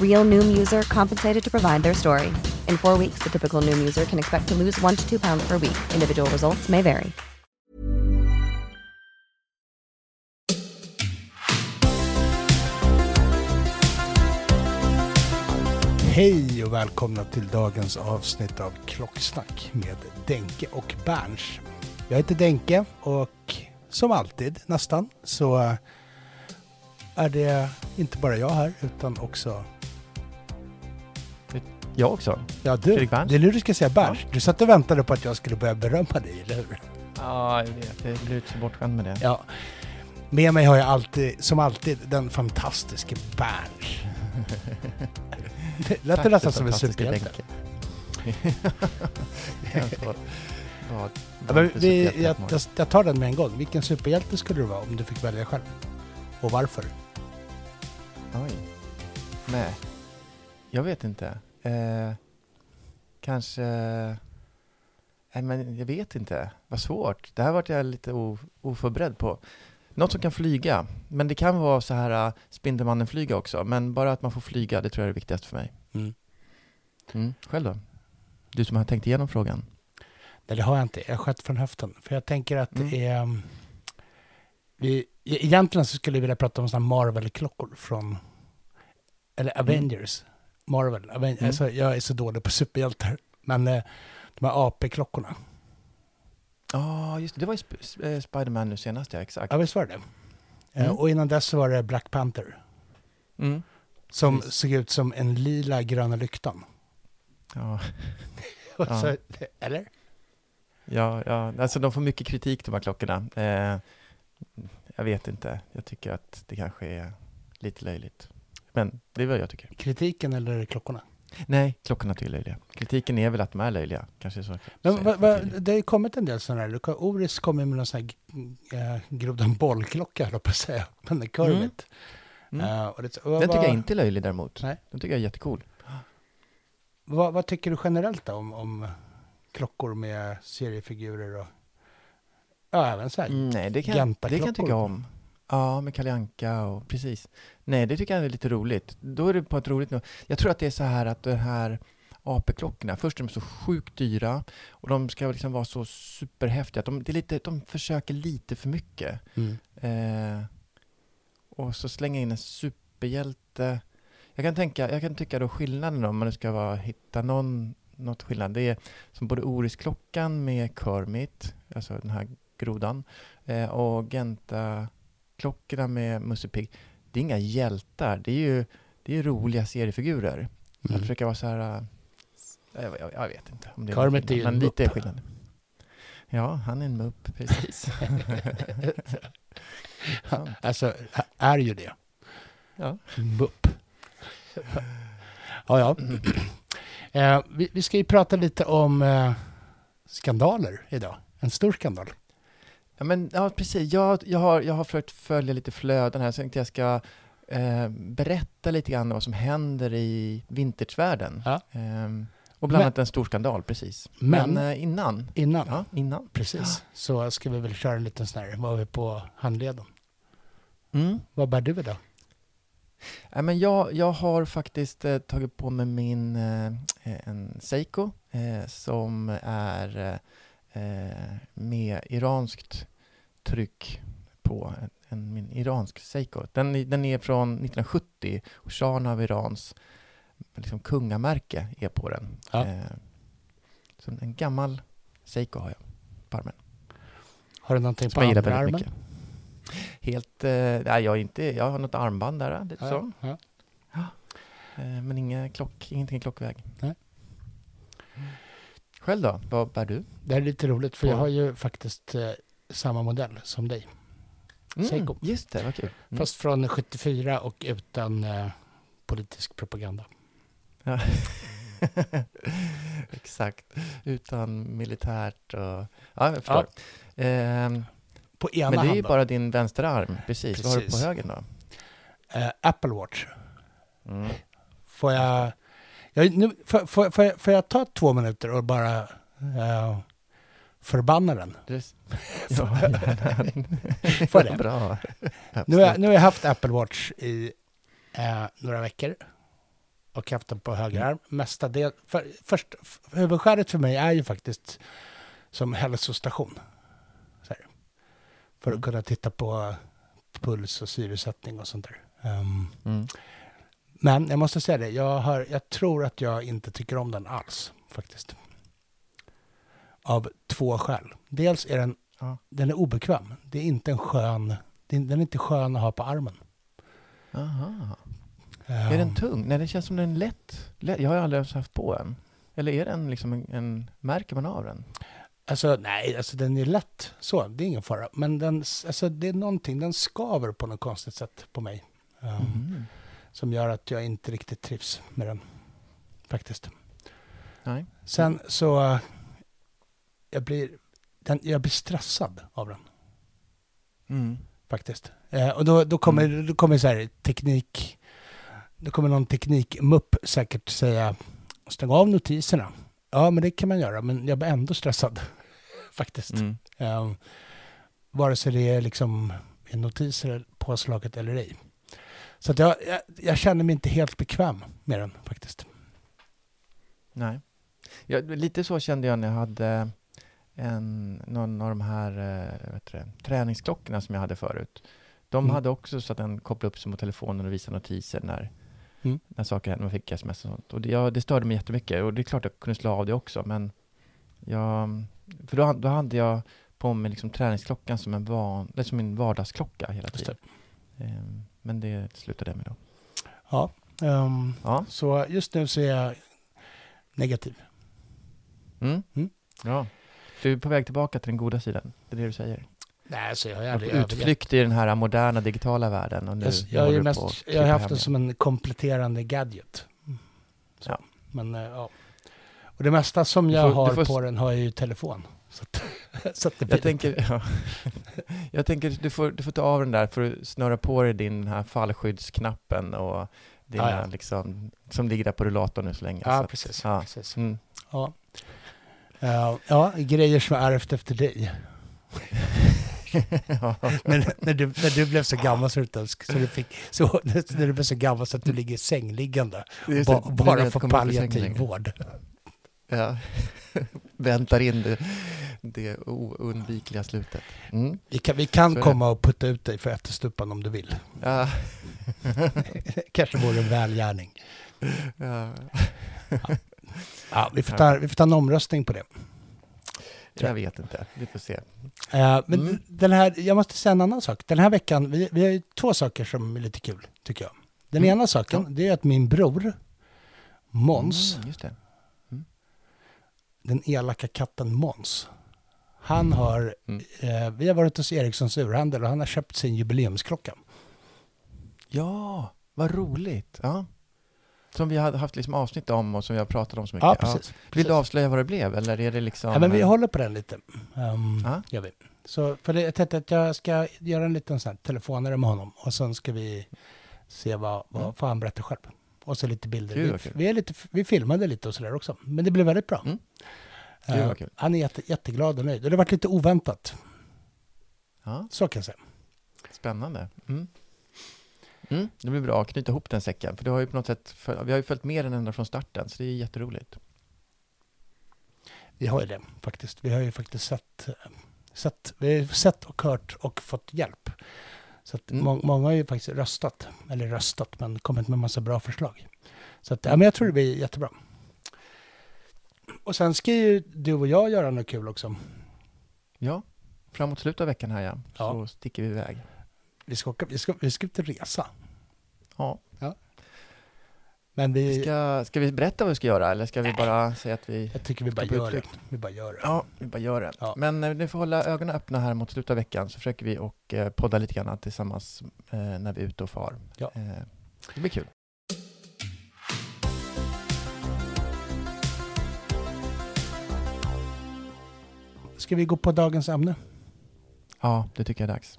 Real Noom user compensated to provide their story. In four weeks, the typical Noom user can expect to lose one to two pounds per week. Individual results may vary. Hej och välkomna till dagens avsnitt av Klocksnack med Denke och Berns. Jag heter Denke och som alltid nästan så är det inte bara jag här utan också jag också. Ja, du. Fredrik Berns. Det är nu du ska säga Berns. Du satt och väntade på att jag skulle börja berömma dig, eller hur? Ja, jag vet. Jag blir så bortskämd med det. Ja. Med mig har jag alltid, som alltid, den fantastiska Berns. Det lät Tack, nästan som en superhjälte. Ja, Ja, men vi, jag, jag tar den med en gång. Vilken superhjälte skulle du vara om du fick välja själv? Och varför? Oj. Nej. Jag vet inte. Eh, kanske... Nej, men jag vet inte. Vad svårt. Det här vart jag lite oförberedd på. Något som kan flyga. Men det kan vara så här uh, Spindelmannen-flyga också. Men bara att man får flyga, det tror jag är det viktigaste för mig. Mm. Mm. Själv då? Du som har tänkt igenom frågan. Nej, det har jag inte. Jag sköt från höften. För jag tänker att Mm. det är... um, Vi, e- egentligen så skulle jag vilja prata om sådana Marvel-klockor från... Eller Avengers. Marvel. Aven, Mm. alltså, jag är så dålig på superhjältar. Men eh, de här AP-klockorna. Ja, just det. Det var ju Sp- eh, Spiderman nu senast, ja. Exakt. Ja, visst var det? Eh, Mm. Och innan dess så var det Black Panther. Mm. Som Precis. såg ut som en lila gröna lyktan. Ja. Och Ja. så, eller? Ja, ja, alltså de får mycket kritik de här klockorna. Eh, jag vet inte, jag tycker att det kanske är lite löjligt. Men det är vad jag tycker. Kritiken eller klockorna? Nej, klockorna tycker jag är löjliga. Kritiken är väl att de är löjliga, kanske så. Men va, va, det har ju kommit en del sådana här. Oris kommer med någon sån här äh, grodan bollklocka, höll på att säga. Men en Curvit. Mm. Eh, och det, vad, Den tycker jag inte är löjlig däremot. Nej. Den tycker jag är jättecool. Vad, tycker du generellt då om, om klockor med seriefigurer och... Ja, även så här. Mm, nej, det kan, det kan jag tycka om. Ja, med Kalle Anka och precis. Nej, det tycker jag är lite roligt. Då är det på ett roligt nu. Jag tror att det är så här att det här AP-klockorna, först är de så sjukt dyra och de ska liksom vara så superhäftiga. De, det är lite, de försöker lite för mycket. Mm. Eh, och så slänga in en superhjälte. Jag kan, tänka, jag kan tycka då skillnaden om man nu ska vara, hitta någon, något skillnad. Det är som både Oris-klockan med Kermit, alltså den här grodan, eh, och Genta-klockorna med Musse Pigg. Det är inga hjältar, det är ju, det är roliga seriefigurer. Att Mm. försöka vara så här... äh, Jag, jag, jag vet inte om det Kermit är ju en lite är skillnad. Ja, han är en mupp, precis. Alltså, är ju det. Ja. Mupp. ja, ja. Eh, vi, vi ska ju prata lite om eh, skandaler idag. En stor skandal. Ja, men, ja precis. Jag, jag, har, jag har försökt följa lite flöden här, så jag tänkte jag ska eh, berätta lite grann vad som händer i vintagevärlden. Ja. Ehm, Och bland Men- annat en stor skandal, precis. Men- Men, eh, innan, Innan, ja, innan. precis, så ska vi väl köra en liten sån här, vad vi på handleden. Mm. Vad bär du idag? Men jag, jag har faktiskt eh, tagit på mig min eh, en Seiko eh, som är eh, med iranskt tryck på en, en, min iransk Seiko. Den, är- den är från 1970 och shahen av Irans liksom, kungamärke är på den. Ja. Eh, så en gammal Seiko har jag på armen. Har du någonting på Som andra armen? mycket. Helt, eh, nej, jag, är inte, jag har något armband där, så. Ja, ja. Eh, Men inga klock, ingenting i klockväg. Nej. Själv då? Vad bär du? Det här är lite roligt för jag har ju faktiskt eh, samma modell som dig. Seiko. Just det, vad kul. Mm. Fast från 74 och utan eh, politisk propaganda. Ja. Exakt, utan militärt och... Ja, jag förstår. Ehm, På ena men det är ju bara din vänsterarm, precis. Vad har du på Precis. höger då? Eh, Apple Watch. Mm. Får jag, jag, nu, får, får, får, jag, får jag ta två minuter och bara eh, förbanna den? Det- Ja. Får det? Bra. Nu har, jag, nu har jag haft Apple Watch i eh, några veckor och haft den på höger arm. Mesta del, för, först, huvudskälet för mig är ju faktiskt som hälsostation. Så här. För att Mm. kunna titta på puls och syresättning och sånt där. Ehm, Mm. Men jag måste säga det, jag, har, jag tror att jag inte tycker om den alls faktiskt. Av två skäl. Dels är den, Ja. den är obekväm. Det är inte en skön, den är inte skön att ha på armen. Aha. Är den tung? Nej, det känns som den är lätt. lätt. Jag har aldrig ens haft på en. Eller är den liksom en, en... Märker man av den? Alltså nej, alltså den är lätt så, det är ingen fara. Men den, alltså, det är någonting, den skaver på något konstigt sätt på mig. Ehm, Mhm. Som gör att jag inte riktigt trivs med den. Faktiskt. Nej. Sen så, jag blir, den, jag blir stressad av den. Mm. faktiskt. Eh, och då, då kommer, då kommer så här teknik, då kommer någon teknikmupp säkert säga stäng av notiserna. Ja, men det kan man göra, men jag blir ändå stressad faktiskt. Mm. Eh, vare sig det är liksom notiser påslaget eller ej. Så att jag, jag, jag känner mig inte helt bekväm med den faktiskt. Nej. Ja, lite så kände jag när jag hade en, någon av de här eh, vet det, träningsklockorna som jag hade förut. De Mm. hade också så att den kopplade upp sig mot telefonen och visade notiser när, Mm. när saker hände. Man fick sms och sånt. Och det, ja, det störde mig jättemycket. Och det är klart jag kunde slå av det också, men jag, för då, då hade jag på mig liksom träningsklockan som en, van, som en vardagsklocka hela tiden. Ehm, Men det slutade jag med då. Ja, ehm, Ja. så just nu så är jag negativ. Mm. Mm. ja. Du är på väg tillbaka till den goda sidan. Det är det du säger. Nej, så jag har aldrig utflykt i den här moderna digitala världen och nu, Jag, jag, mest, jag har haft det. som en kompletterande gadget. Så. Ja. Men eh, ja. Och det mesta som jag får- har får på den har jag ju telefon. Så att, så att Jag tänker, ja. jag tänker du får, du får ta av den där för att snurra på dig din här fallskyddsknappen och dina Ja, ja. liksom, som ligger där på rullatorn nu så länge. så Ja, att- precis. Ja. precis. Mm. Ja. Ja, ja, grejer som jag ärvt efter dig. ja. när, du, när du blev så gammal så, du, så du fick, så, när du blev så gammal så att du ligger sängliggande. Ba, så- bara för ihåg palliativ vård. Ja. Väntar in det, det oundvikliga slutet. Mm. Vi kan, vi kan komma och putta ut dig för ättestupan om du vill. Ja. Kanske vore en välgärning. ja. Ja, vi, får ta, vi får ta en omröstning på det. Jag vet inte, vi får se. Eh, men Mm. den här, jag måste säga en annan sak. Den här veckan, vi, vi har ju två saker som är lite kul, tycker jag. Den Mm. ena saken, Ja. det är att min bror, Måns, Mm. Den elaka katten Måns, han har, Mm. eh, vi har varit hos Ericssons urhandel och han har köpt sin jubileumsklocka. Ja, vad roligt. Ja. Som vi hade haft liksom avsnitt om och som vi har pratat om så mycket. Ja, precis. Vill precis. du avslöja vad det blev eller är det liksom... Ja, men vi eh, håller på den lite. Um, Ja. gör vi. Så för det, jag tänkte att jag ska göra en liten sån här telefonare med honom och sen ska vi se vad, vad Mm. får han berätta själv. Och så lite bilder. Gud, Vi, kul. vi, är lite, vi filmade lite och sådär också. Men det blev väldigt bra. Mm. Eh, kul. han är jätte, jätteglad och nöjd. Och det har varit lite oväntat, Ja, så kan jag säga. spännande. Mm. Mm, det blir bra att knyta ihop den säcken, för det har ju på något sätt, vi har ju följt med den ända från starten, så det är jätteroligt. Vi har ju det faktiskt. Vi har ju faktiskt sett, eh, sett, vi har sett och hört och fått hjälp. Så att Mm. må, många har ju faktiskt röstat, eller röstat, men kommit med massa bra förslag. Så att, ja, men jag tror det blir jättebra. Och sen ska ju du och jag göra något kul också. Ja, framåt slutet av veckan här ja, Ja. så sticker vi iväg. Vi ska, åka, vi ska, vi ska ut och resa. Ja. Men vi, Ska, ska vi berätta vad vi ska göra, eller ska vi bara säga att vi... jag tycker vi bara gör det. Vi bara gör det. Ja, vi bara gör det. Ja. Men eh, ni får hålla ögonen öppna här mot slutet av veckan, så försöker vi och eh, podda lite grann tillsammans eh, när vi är ute och far. Ja. Eh, det blir kul. Ska vi gå på dagens ämne? Ja, det tycker jag är dags.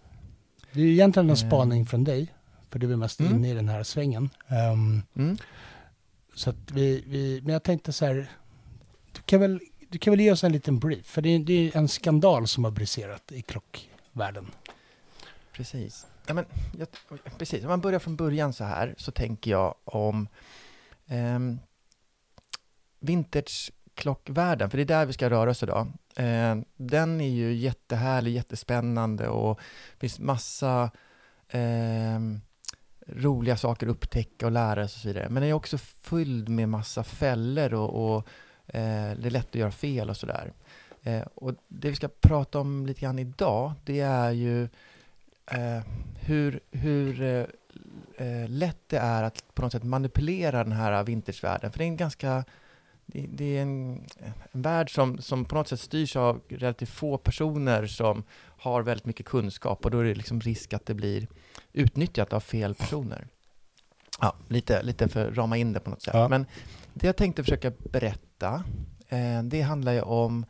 Det är egentligen en spaning från dig, för du är mest Mm. inne i den här svängen. Ehm, Mm. så att vi, vi, men jag tänkte så här, du kan väl, du kan väl ge oss en liten brief, för det är, det är en skandal som har briserat i klockvärlden. Precis. Ja, men, jag, precis. Om man börjar från början så här så tänker jag om ehm, vintageklockvärlden, för det är där vi ska röra oss idag. Eh, den är ju jättehärlig, jättespännande och det finns massa ehm, roliga saker att upptäcka och lära sig och så vidare. Men den är också fylld med massa fällor och, och eh, det är lätt att göra fel och sådär. Eh, och det vi ska prata om lite grann idag, det är ju eh, hur, hur eh, eh lätt det är att på något sätt manipulera den här vintagevärlden. För det är en ganska det, det är en, en värld som, som på något sätt styrs av relativt få personer som har väldigt mycket kunskap och då är det liksom risk att det blir utnyttjat av fel personer. Ja, lite, lite för att rama in det på något sätt. Ja. Men det jag tänkte försöka berätta, eh, det handlar ju om,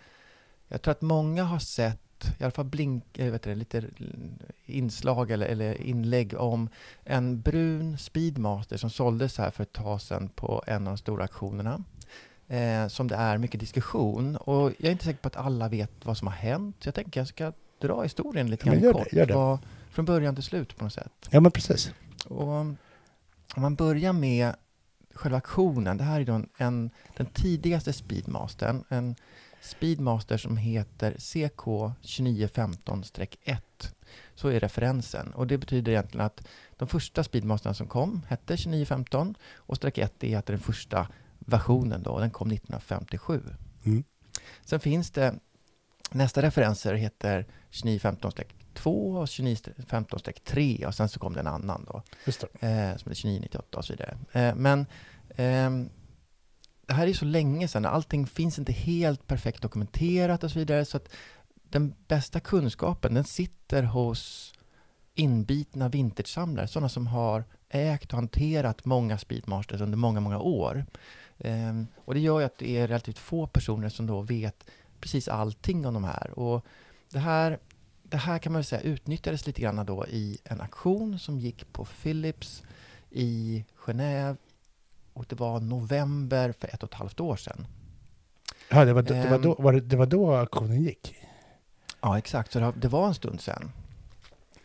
jag tror att många har sett i alla fall blink, eh, vet du, lite inslag eller, eller inlägg om en brun Speedmaster som såldes här för ett tag sedan på en av de stora auktionerna. Eh, som det är mycket diskussion och jag är inte säker på att alla vet vad som har hänt. Jag tänker jag ska dra historien lite Ja, grann det, kort. gör det. Vad, från början till slut på något sätt. Ja, men precis. Och om man börjar med själva auktionen. Det här är då en, en, den tidigaste Speedmastern. En Speedmaster som heter CK2915-1. Så är referensen. Och det betyder egentligen att de första Speedmasterna som kom hette 2915 och streck 1 är att det är den första versionen då. Den kom 1957. Mm. Sen finns det nästa referenser heter 2915-2 och 2915-3 och sen så kom det en annan då Just det. eh, som är 2998 och så vidare. Eh, men ehm, det här är så länge sedan, allting finns inte helt perfekt dokumenterat och så vidare, så att den bästa kunskapen, den sitter hos inbitna vintagesamlare, sådana som har ägt och hanterat många Speedmasters under många, många år. Ehm, och det gör ju att det är relativt få personer som då vet precis allting om de här. Och det här, det här kan man säga utnyttjades lite grann då i en aktion som gick på Philips i Genève och det var november för ett och ett halvt år sedan. Ja, det var, det, var Ehm. då, var det, det var då auktionen gick. Ja, exakt. Så det, var en stund sedan.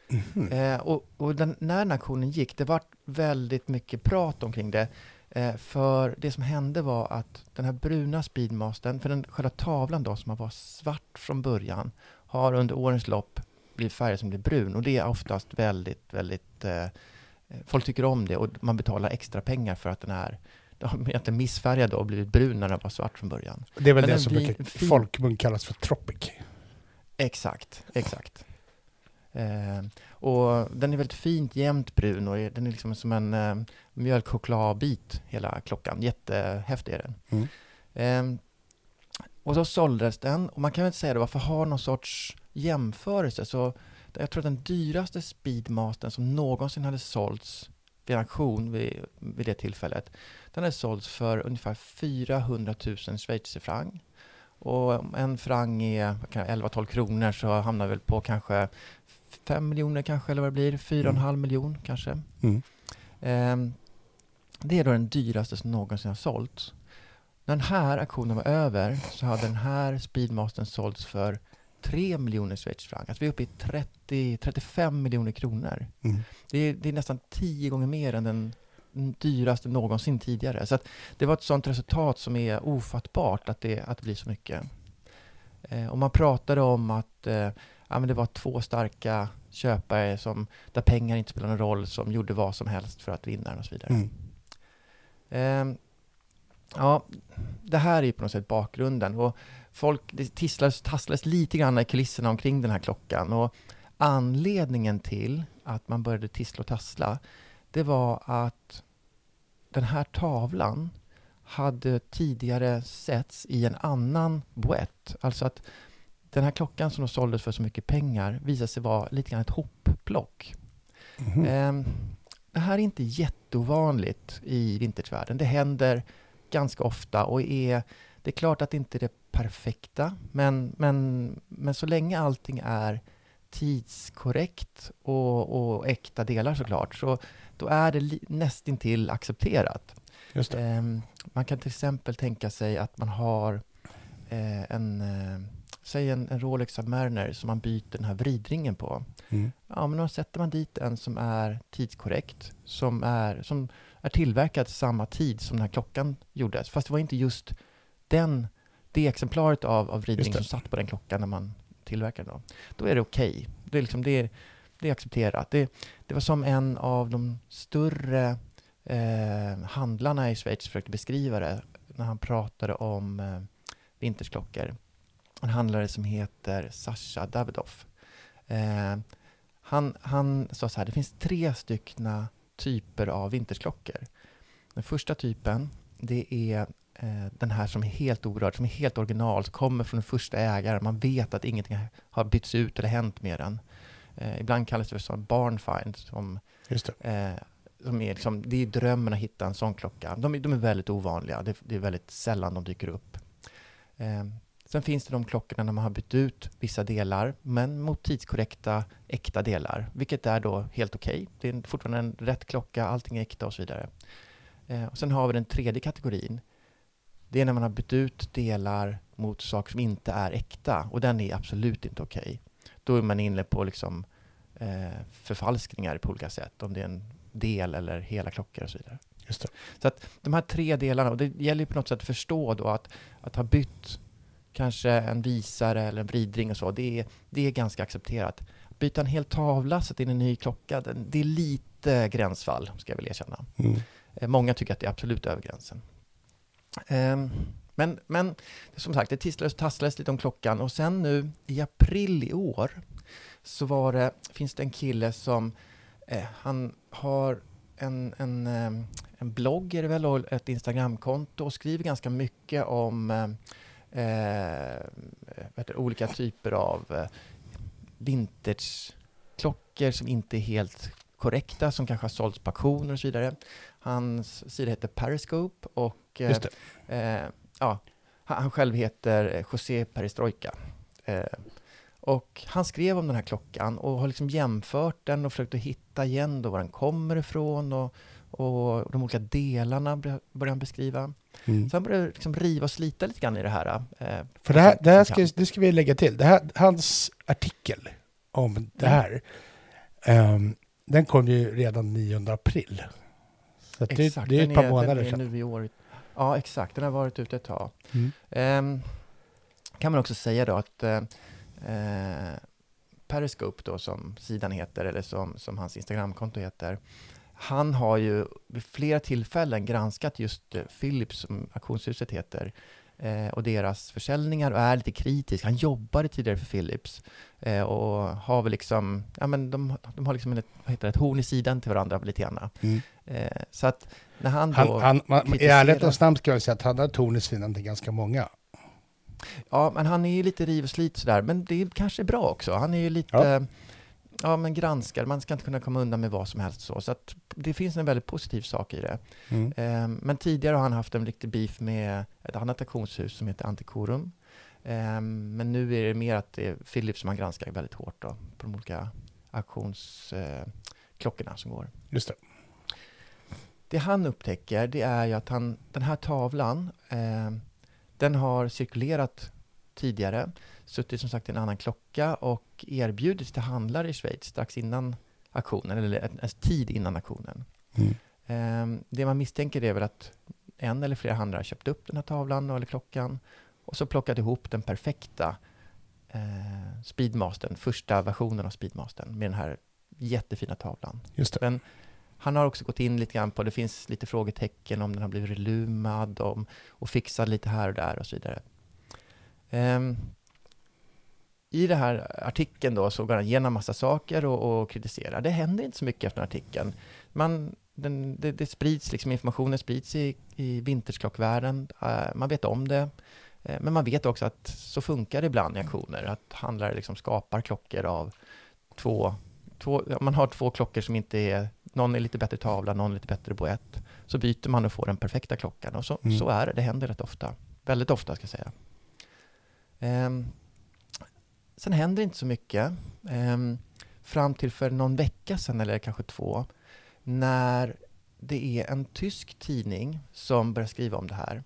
Mhm. Eh, och och den, när den aktionen gick, det var väldigt mycket prat omkring det. Eh, för det som hände var att den här bruna Speedmastern, för den själva tavlan då som var svart från början, har under årens lopp blivit färgad som blir brun. Och det är oftast väldigt, väldigt... Eh, folk tycker om det och man betalar extra pengar för att den är egentligen missfärgad då och blivit brun när den var svart från början. Det är väl Men det som brukar fin. folkmun kallas för tropic. Exakt, exakt. Eh, och den är väldigt fint jämnt brun och den är liksom som en eh, mjölkchokladbit hela klockan. Jättehäftig är den. Eh, och så såldes den och man kan väl säga det, varför ha någon sorts jämförelse? Så jag tror att den dyraste Speedmastern som någonsin hade sålts vid auktion vid, vid det tillfället, den hade sålts för ungefär 400 000 schweizerfranc. Och en frang är vad kan jag, 11-12 kronor så hamnar väl på kanske 5 miljoner kanske, eller vad det blir, 4,5 miljon kanske. Mm. Ehm, Det är då den dyraste som någonsin har sålts. När den här auktionen var över så hade den här Speedmastern sålts för 3 miljoner schweizerfranc. Alltså vi är uppe i 30-35 miljoner kronor. Mm. Det är, det är nästan tio gånger mer än den dyraste någonsin tidigare. Så det var ett sådant resultat som är ofattbart att det, att det blir så mycket. Eh, och man pratade om att eh, ja, men det var två starka köpare som, där pengar inte spelar någon roll, som gjorde vad som helst för att vinna och så vidare. Mm. Eh, ja, det här är ju på något sätt bakgrunden. Och folk, det tisslades, tasslades lite grann i kulisserna omkring den här klockan. Och anledningen till att man började tissla och tassla, det var att den här tavlan hade tidigare setts i en annan boett. Alltså att den här klockan som såldes för så mycket pengar visade sig vara lite grann ett hopplock. Mhm. Ehm, det här är inte jätteovanligt i vintagevärlden. Det händer ganska ofta och är, det är klart att det inte är det perfekta, men, men, men så länge allting är tidskorrekt och, och äkta delar såklart, så då är det nästintill accepterat. Just det. Ehm, man kan till exempel tänka sig att man har eh, en, eh, säg en, en Rolex Submariner som man byter den här vridringen på. Mm. Ja, men då sätter man dit en som är tidskorrekt, som är, som är tillverkad samma tid som den här klockan gjordes. Fast det var inte just den, det exemplaret av, av vridning som satt på den klockan när man tillverkade den. Då är det okej. Det, är liksom, det, är, det är accepterat. Det, det var som en av de större eh, handlarna i Schweiz försökte beskriva det när han pratade om eh, vintersklockor. En handlare som heter Sasha Davidoff. Eh, han, han sa så här, det finns tre styckna typer av vintersklockor. Den första typen, det är eh, den här som är helt orörd, som är helt original, som kommer från den första ägaren. Man vet att ingenting har bytts ut eller hänt med den. Eh, ibland kallas det för som barn find, som det. Eh, som är liksom, det är drömmen att hitta en sån klocka. De, är- de är väldigt ovanliga. Det, det är väldigt sällan de dyker upp. Sen finns det de klockorna när man har bytt ut vissa delar, men mot tidskorrekta, äkta delar, vilket är då helt okej. Det är fortfarande en rätt klocka, allting är äkta och så vidare. Eh, och sen har vi den tredje kategorin. Det är när man har bytt ut delar mot saker som inte är äkta, och den är absolut inte okej. Då är man inne på liksom eh, förfalskningar på olika sätt, om det är en del eller hela klockor och så vidare. Just det. Så att de här tre delarna, och det gäller ju på något sätt att förstå då att, att ha bytt kanske en visare eller en vridring och så, det är, det är ganska accepterat. Byta en hel tavla, sätta in en ny klocka, det är lite gränsfall, ska jag väl erkänna. Mm. Eh, Många tycker att det är absolut över gränsen. Ehm, Men, men som sagt, det tisslades och tasslades lite om klockan och sen nu i april i år så var det, finns det en kille som eh, han har en, en, eh, en blogg är det väl och ett Instagramkonto och skriver ganska mycket om eh, eh, olika typer av eh, vintageklockor som inte är helt korrekta, som kanske har sålts på auktioner och så vidare. Hans sida heter Periscope och eh. Eh, ja, han han själv heter eh, José Perestrojka. Eh, och han skrev om den här klockan och har liksom jämfört den och försökt att hitta igen då var den kommer ifrån och, och de olika delarna bör- börjar han beskriva. Mm. Så han började liksom riva och slita lite grann i det här. Eh, För det här, det här ska, det ska vi lägga till. Det här, hans artikel om det här, ehm, den kom ju redan 9 april. Så att det, Exakt, det är ett par är- månader sedan. Nu i år. Ja, exakt. Den har varit ute ett tag. Mm. Ehm, kan man också säga då att eh, Periscope då som sidan heter, eller som, som hans Instagramkonto heter, han har ju vid flera tillfällen granskat just eh, Philips, som auktionshuset heter, eh, och deras försäljningar och är lite kritisk. Han jobbade tidigare för Philips eh, och har väl liksom, ja men de, de har liksom ett, vad heter det, ett horn i sidan till varandra lite grann. Mm. Så att när han då... Han, han, man, I kritiserar- ärlighetens namn ska jag säga att han har torn i sidan till ganska många. Ja, men han är ju lite riv och slit sådär, men det är kanske bra också. Han är ju lite, Ja. Ja, men granskar, man ska inte kunna komma undan med vad som helst så. Så att det finns en väldigt positiv sak i det. Mm. Ehm, men tidigare har han haft en riktig beef med ett annat auktionshus som heter Antikorum. Ehm, men nu är det mer att det är Philips som han granskar väldigt hårt då, på de olika auktionsklockorna som går. Just det. det han upptäcker det är ju att han, den här tavlan, eh, den har cirkulerat tidigare, suttit som sagt i en annan klocka och erbjudits till handlare i Schweiz strax innan aktionen, eller en, en tid innan aktionen. Mm. Eh, det man misstänker är väl att en eller flera handlare köpt upp den här tavlan eller klockan och så plockat ihop den perfekta eh, Speedmastern, första versionen av Speedmastern med den här jättefina tavlan. Just det. Men han har också gått in lite grann på, det finns lite frågetecken om den har blivit relumad om, och fixad lite här och där och så vidare. Um, I den här artikeln då så går han igenom massa saker och, och kritiserar. Det händer inte så mycket efter artikeln. Man, den, det, det sprids, liksom informationen sprids i, i vintersklockvärlden. Uh, man vet om det. Uh, men man vet också att så funkar det ibland i aktioner, att handlare liksom skapar klockor av två Två, man har två klockor som inte är, någon är lite bättre tavla, någon är lite bättre boett. Så byter man och får den perfekta klockan. Och så, Mm. så är det, det händer rätt ofta. Väldigt ofta ska jag säga. Ehm, sen händer inte så mycket. Ehm, fram till för någon vecka sedan, eller kanske två, när det är en tysk tidning som börjar skriva om det här.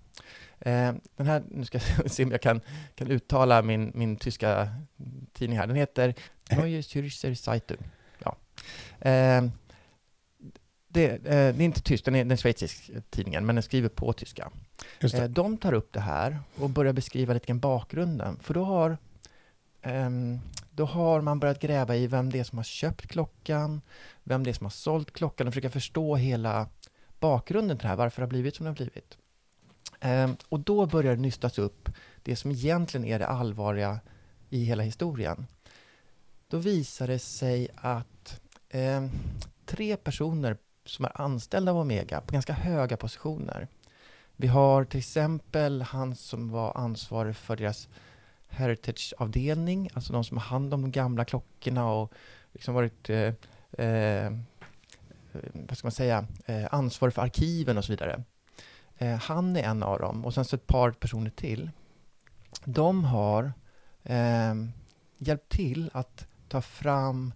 Ehm, den här, nu ska jag se om jag kan, kan uttala min, min tyska tidning här. Den heter Neue Zürcher Zeitung. Ja. Ehm, det, eh, det är inte tyst, den är den schweizisk tidningen, men den skriver på tyska. Eh, det. De tar upp det här och börjar beskriva lite grann bakgrunden. För då har, ehm, Ehm, då har man börjat gräva i vem det är som har köpt klockan, vem det är som har sålt klockan och försöka förstå hela bakgrunden till det här, varför det har blivit som det har blivit. Ehm, och då börjar det nystas upp det som egentligen är det allvarliga i hela historien. Då visar det sig att ehm, tre personer som är anställda av Omega på ganska höga positioner vi har till exempel han som var ansvarig för deras Heritage-avdelning, alltså de som har hand om de gamla klockorna och liksom varit, eh, eh, vad ska man säga, eh, ansvarig för arkiven och så vidare. Eh, han är en av dem och sen så ett par personer till. De har eh, hjälpt till att ta fram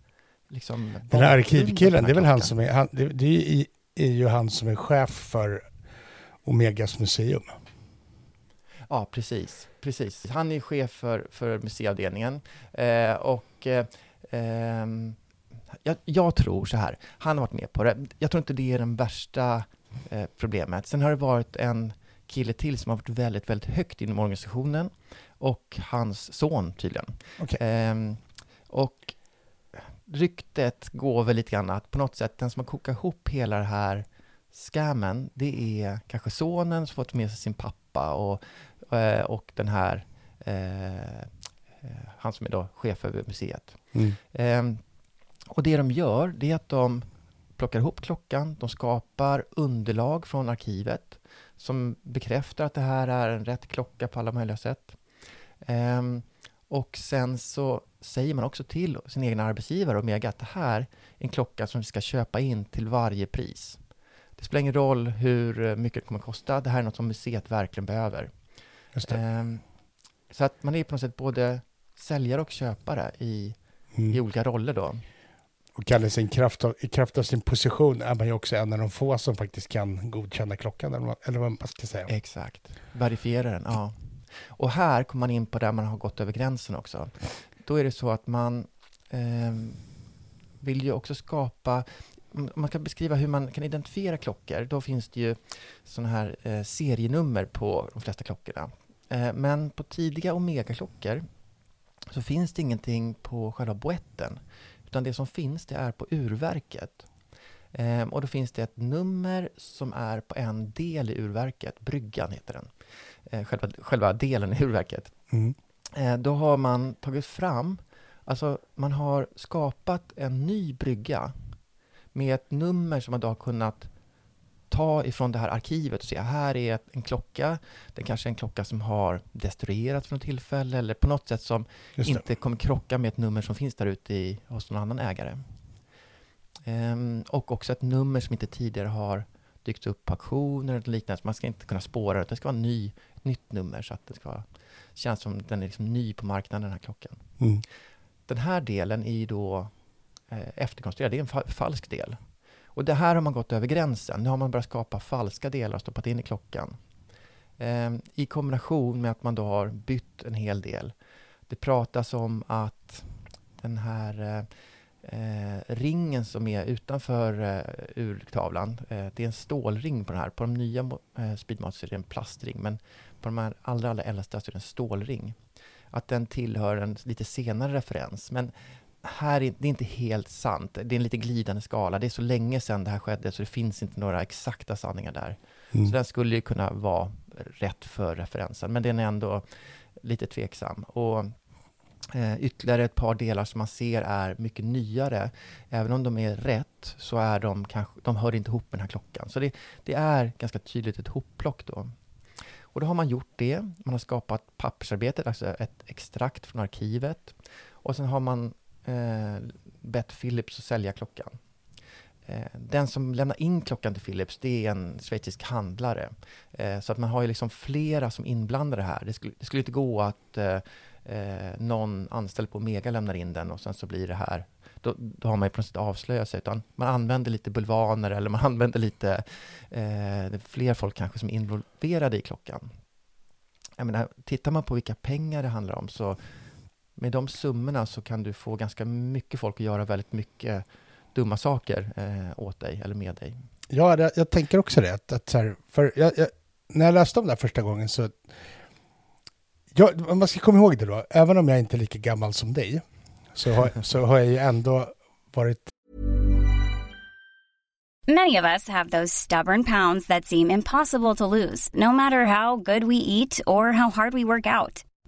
liksom Den här arkivkillen, det är väl han som är, han, det, det är ju han som är chef för Omegas museum. Ja, precis. precis. Han är chef för, för museiavdelningen eh, och eh, jag, jag tror så här, han har varit med på det. Jag tror inte det är det värsta eh, problemet. Sen har det varit en kille till som har varit väldigt, väldigt högt inom organisationen och hans son tydligen. Okej. Ehm, och ryktet går väl lite grann att på något sätt den som har kokat ihop hela det här scammen, det är kanske sonen som fått med sig sin pappa och, och den här, eh, eh, han som är då chef över museet. Mm. Ehm, och det de gör, det är att de plockar ihop klockan, de skapar underlag från arkivet som bekräftar att det här är en rätt klocka på alla möjliga sätt. Ehm, och sen så säger man också till sin egen arbetsgivare Omega att det här är en klocka som vi ska köpa in till varje pris. Det spelar ingen roll hur mycket det kommer att kosta, det här är något som museet verkligen behöver. Ehm, så att man är på något sätt både säljare och köpare i, i Mm. olika roller då. Och Kalle, sin kraft av, i kraft av sin position är man ju också en av de få som faktiskt kan godkänna klockan, eller vad, eller vad man ska säga. Exakt. Verifiera den, ja. Och här kommer man in på där man har gått över gränsen också. Då är det så att man ehm, vill ju också skapa man kan beskriva hur man kan identifiera klockor. Då finns det ju sådana här eh, serienummer på de flesta klockorna. Eh, men på tidiga Omega-klockor så finns det ingenting på själva boetten. Utan det som finns det är på urverket. Ehm, och då finns det ett nummer som är på en del i urverket, bryggan heter den. Eh, själva, själva delen i urverket. Mm. Eh, då har man tagit fram, alltså man har skapat en ny brygga med ett nummer som man då har kunnat ta ifrån det här arkivet och se, här är en klocka, det kanske är en klocka som har destruerats för något tillfälle eller på något sätt som inte kommer krocka med ett nummer som finns där ute i, hos någon annan ägare. Ehm, och också ett nummer som inte tidigare har dykt upp på auktioner eller liknande. Så man ska inte kunna spåra det. Det ska vara ny, ett nytt nummer så att det ska kännas som den är liksom ny på marknaden, den här klockan. Mm. Den här delen är ju då eh, efterkonstruerad. Det är en fa- falsk del. Och det här har man gått över gränsen. Nu har man börjat skapa falska delar och stoppat in i klockan. Eh, I kombination med att man då har bytt en hel del. Det pratas om att den här eh, eh ringen som är utanför eh, urtavlan, eh, det är en stålring på den här. På de nya eh, Speedmaster är det en plastring, men på de här allra, allra äldsta så är det en stålring. Att den tillhör en lite senare referens. Men här är det är inte helt sant. Det är en lite glidande skala. Det är så länge sedan det här skedde så det finns inte några exakta sanningar där. Mm. Så den skulle ju kunna vara rätt för referensen, men den är ändå lite tveksam. Och eh, ytterligare ett par delar som man ser är mycket nyare. Även om de är rätt så är de kanske, de hör inte ihop med den här klockan. Så det, det är ganska tydligt ett hopplock då. Och då har man gjort det. Man har skapat pappersarbetet, alltså ett extrakt från arkivet. Och sen har man Eh, bett Philips att sälja klockan. Eh, den som lämnar in klockan till Philips, det är en schweizisk handlare. Eh, så att man har ju liksom flera som inblandade här. Det skulle, det skulle inte gå att eh, eh, någon anställd på Mega lämnar in den och sen så blir det här då, då har man ju plötsligt avslöjat sig, utan man använder lite bulvaner eller man använder lite eh, fler folk kanske som är involverade i klockan. Jag menar, tittar man på vilka pengar det handlar om så med de summorna så kan du få ganska mycket folk att göra väldigt mycket dumma saker eh, åt dig eller med dig. Ja, jag, jag tänker också det. Att, att så här, för jag, jag, när jag läste om det här första gången så... Jag, man ska komma ihåg det då, även om jag inte är lika gammal som dig, så har, så har jag ju ändå varit... Many of us have those stubborn pounds that seem impossible to lose, no matter how good we eat or how hard we work out.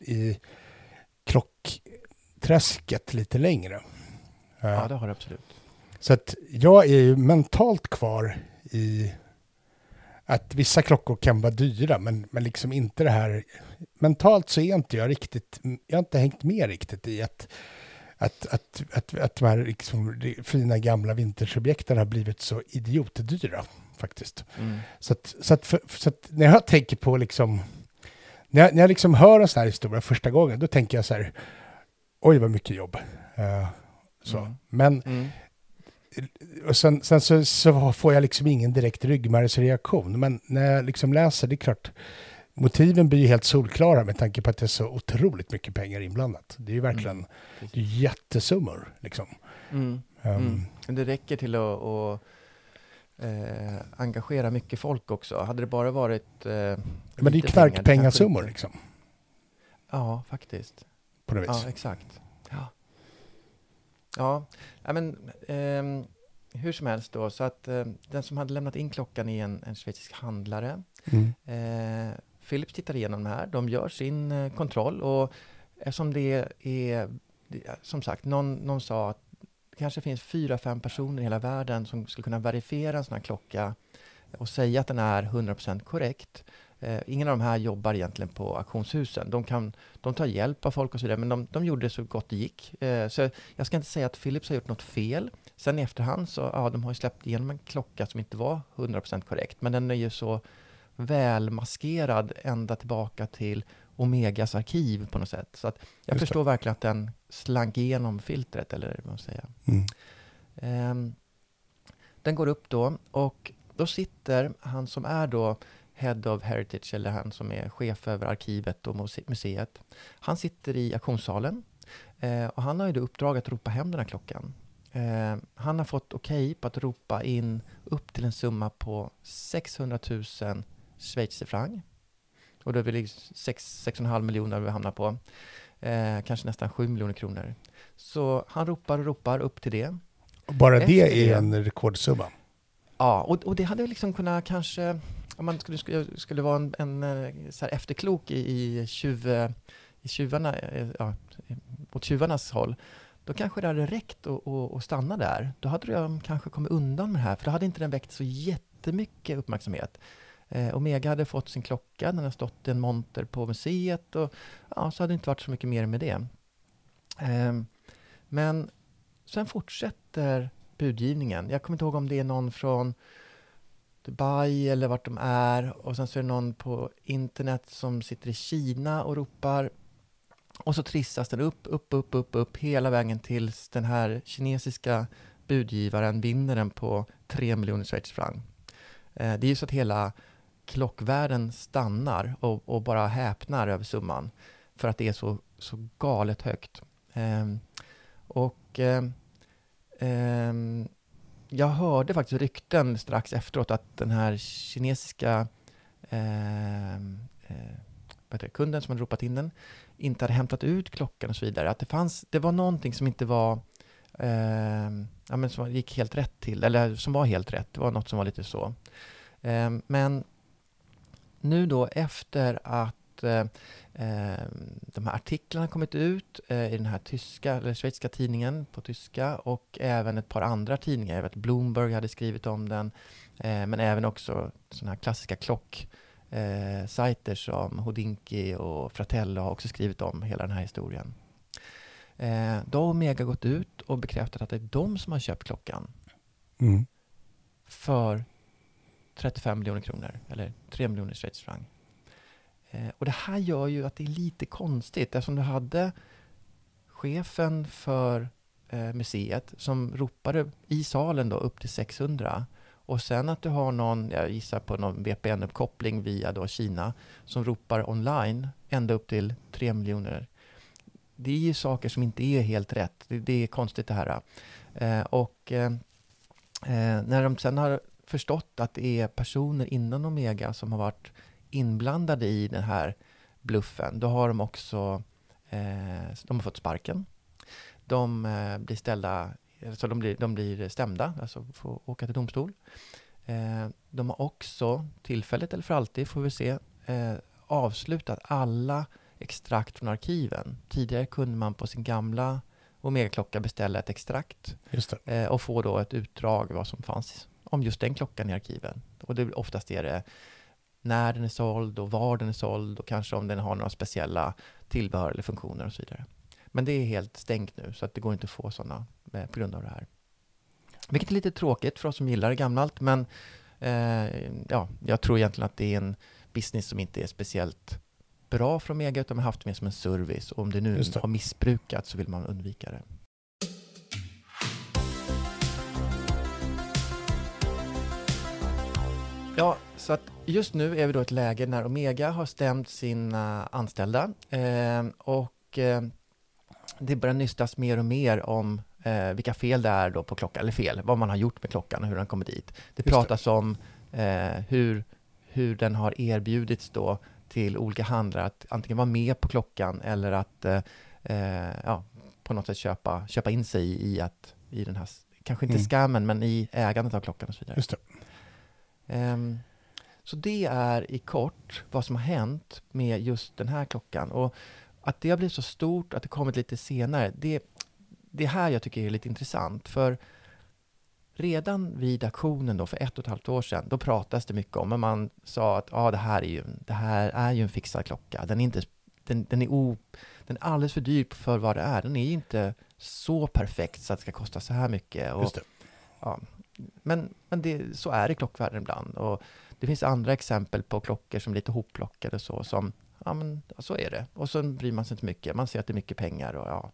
I klockträsket lite längre. Ja, det har det absolut. Så att jag är ju mentalt kvar i att vissa klockor kan vara dyra, men, men liksom inte det här. Mentalt så är inte jag riktigt, jag har inte hängt med riktigt i att att, att, att, att de här liksom fina gamla vintersobjekten har blivit så idiotdyra faktiskt. Mm. Så, att, så, att för, så att när jag tänker på liksom, när jag, när jag liksom hör en sån här historia första gången, då tänker jag så här, oj vad mycket jobb. Uh, så. Mm. Men mm. Och sen, sen så, så, får jag liksom ingen direkt ryggmärgsreaktion. Men när jag liksom läser, det är klart, motiven blir ju helt solklara med tanke på att det är så otroligt mycket pengar inblandat. Det är ju verkligen mm. det är jättesummor. Liksom. Mm. Um, det räcker till att, att eh, engagera mycket folk också. Hade det bara varit... Eh, men det är knarkpengasummor liksom. Ja, faktiskt. På något vis. Ja, exakt. Ja, ja men eh, hur som helst då, så att eh, den som hade lämnat in klockan är en, en schweizisk handlare. Mm. Eh, Philips tittar igenom det här, de gör sin eh, kontroll och eftersom det är, som sagt, någon, någon sa att det kanske finns fyra, fem personer i hela världen som skulle kunna verifiera en sån här klocka och säga att den är 100% korrekt. Eh, ingen av de här jobbar egentligen på auktionshusen. De, kan, de tar hjälp av folk och så vidare, men de, de gjorde det så gott det gick. Eh, så jag ska inte säga att Philips har gjort något fel. Sen i efterhand så, ja, de har ju släppt igenom en klocka som inte var 100% korrekt, men den är ju så välmaskerad ända tillbaka till Omegas arkiv på något sätt. Så att jag Just förstår det. verkligen att den slank igenom filtret, eller vad man säger. Mm. Um, den går upp då och då sitter han som är då Head of Heritage, eller han som är chef över arkivet och museet. Han sitter i auktionssalen eh, och han har ju då uppdrag att ropa hem den här klockan. Eh, han har fått okej okay på att ropa in upp till en summa på 600 000 schweizerfranc. Och då är vi 6,5 miljoner vi hamnar på. Eh, kanske nästan 7 miljoner kronor. Så han ropar och ropar upp till det. Och bara Efter det det- är en rekordsumma. Ja, och, och det hade liksom kunnat kanske, om man skulle, skulle, vara en, en eh, så här efterklok i, i, tjuv, i tjuvarna, eh, ja, åt tjuvarnas håll, då kanske det hade räckt att, att, att stanna där. Då hade de kanske kommit undan med det här, för då hade inte den väckt så jättemycket uppmärksamhet. Eh, Omega hade fått sin klocka, den hade stått i en monter på museet och ja, så hade det inte varit så mycket mer med det. Eh, men sen fortsätter budgivningen. Jag kommer inte ihåg om det är någon från Dubai eller vart de är och sen så är det någon på internet som sitter i Kina och ropar och så trissas den upp, upp, upp, upp, upp hela vägen tills den här kinesiska budgivaren vinner den på 3 miljoner schweizerfranc. Eh, det är ju så att hela klockvärlden stannar och, och bara häpnar över summan för att det är så, så galet högt. Eh, och eh, ehm, jag hörde faktiskt rykten strax efteråt att den här kinesiska eh, eh, vad heter kunden som hade ropat in den inte hade hämtat ut klockan och så vidare. Att det, fanns, det var någonting som inte var eh, ja, men som gick helt rätt till, eller som var helt rätt. Det var något som var lite så. Eh, men nu då efter att eh, eh, de här artiklarna kommit ut eh, i den här tyska, eller schweiziska tidningen på tyska och även ett par andra tidningar. Jag vet Bloomberg hade skrivit om den, eh, men även också sådana här klassiska klock eh, sajter som Hodinki och Fratello har också skrivit om hela den här historien. Eh, då har Omega gått ut och bekräftat att det är de som har köpt klockan Mm. för 35 miljoner kronor, eller 3 miljoner schweizerfranc. Eh, och det här gör ju att det är lite konstigt, eftersom du hade chefen för eh, museet som ropade i salen då upp till 600 och sen att du har någon, jag gissar på någon VPN-uppkoppling via då Kina som ropar online ända upp till 3 miljoner. Det är ju saker som inte är helt rätt. Det, det är konstigt det här. Eh, och eh, eh när de sen har förstått att det är personer inom Omega som har varit inblandade i den här bluffen, då har de också eh, de har fått sparken. De eh, blir ställda, alltså de blir, de blir stämda, alltså får åka till domstol. Eh, de har också, tillfälligt eller för alltid får vi se, avslutat alla extrakt från arkiven. Tidigare kunde man på sin gamla Omega-klocka beställa ett extrakt och få då ett utdrag vad som fanns om just den klockan i arkiven. Och det, oftast är det när den är såld och var den är såld och kanske om den har några speciella tillbehör eller funktioner och så vidare. Men det är helt stängt nu så att det går inte att få sådana eh, på grund av det här. Vilket är lite tråkigt för oss som gillar gammalt men eh, ja, jag tror egentligen att det är en business som inte är speciellt bra för Omega utan man har haft det mer som en service och om det nu det. har missbrukats så vill man undvika det. Ja, så att just nu är vi då i ett läge när Omega har stämt sina anställda eh, och eh, det börjar nystas mer och mer om eh, vilka fel det är då på klockan, eller fel, vad man har gjort med klockan och hur den kommer dit. Det Just det. pratas om eh, hur, hur den har erbjudits då till olika handlare att antingen vara med på klockan eller att eh, eh, ja, på något sätt köpa, köpa in sig i, i, att, i den här, kanske inte Mm. scammen, men i ägandet av klockan och så vidare. Just det. Ehm, så det är i kort vad som har hänt med just den här klockan. Och att det har blivit så stort, att det kommit lite senare, det, det är här jag tycker är lite intressant. För redan vid aktionen då för ett och ett halvt år sedan, då pratas det mycket om, men man sa att ah, det, här är ju, det här är ju en fixad klocka. Den är, inte, den, den, är o, den är alldeles för dyr för vad det är. Den är ju inte så perfekt så att det ska kosta så här mycket. Och, Just det. ja, men men det, så är det i klockvärlden ibland. Och det finns andra exempel på klockor som är lite hopplockade så som, ja men ja, så är det. Och så bryr man sig inte mycket. Man ser att det är mycket pengar och ja.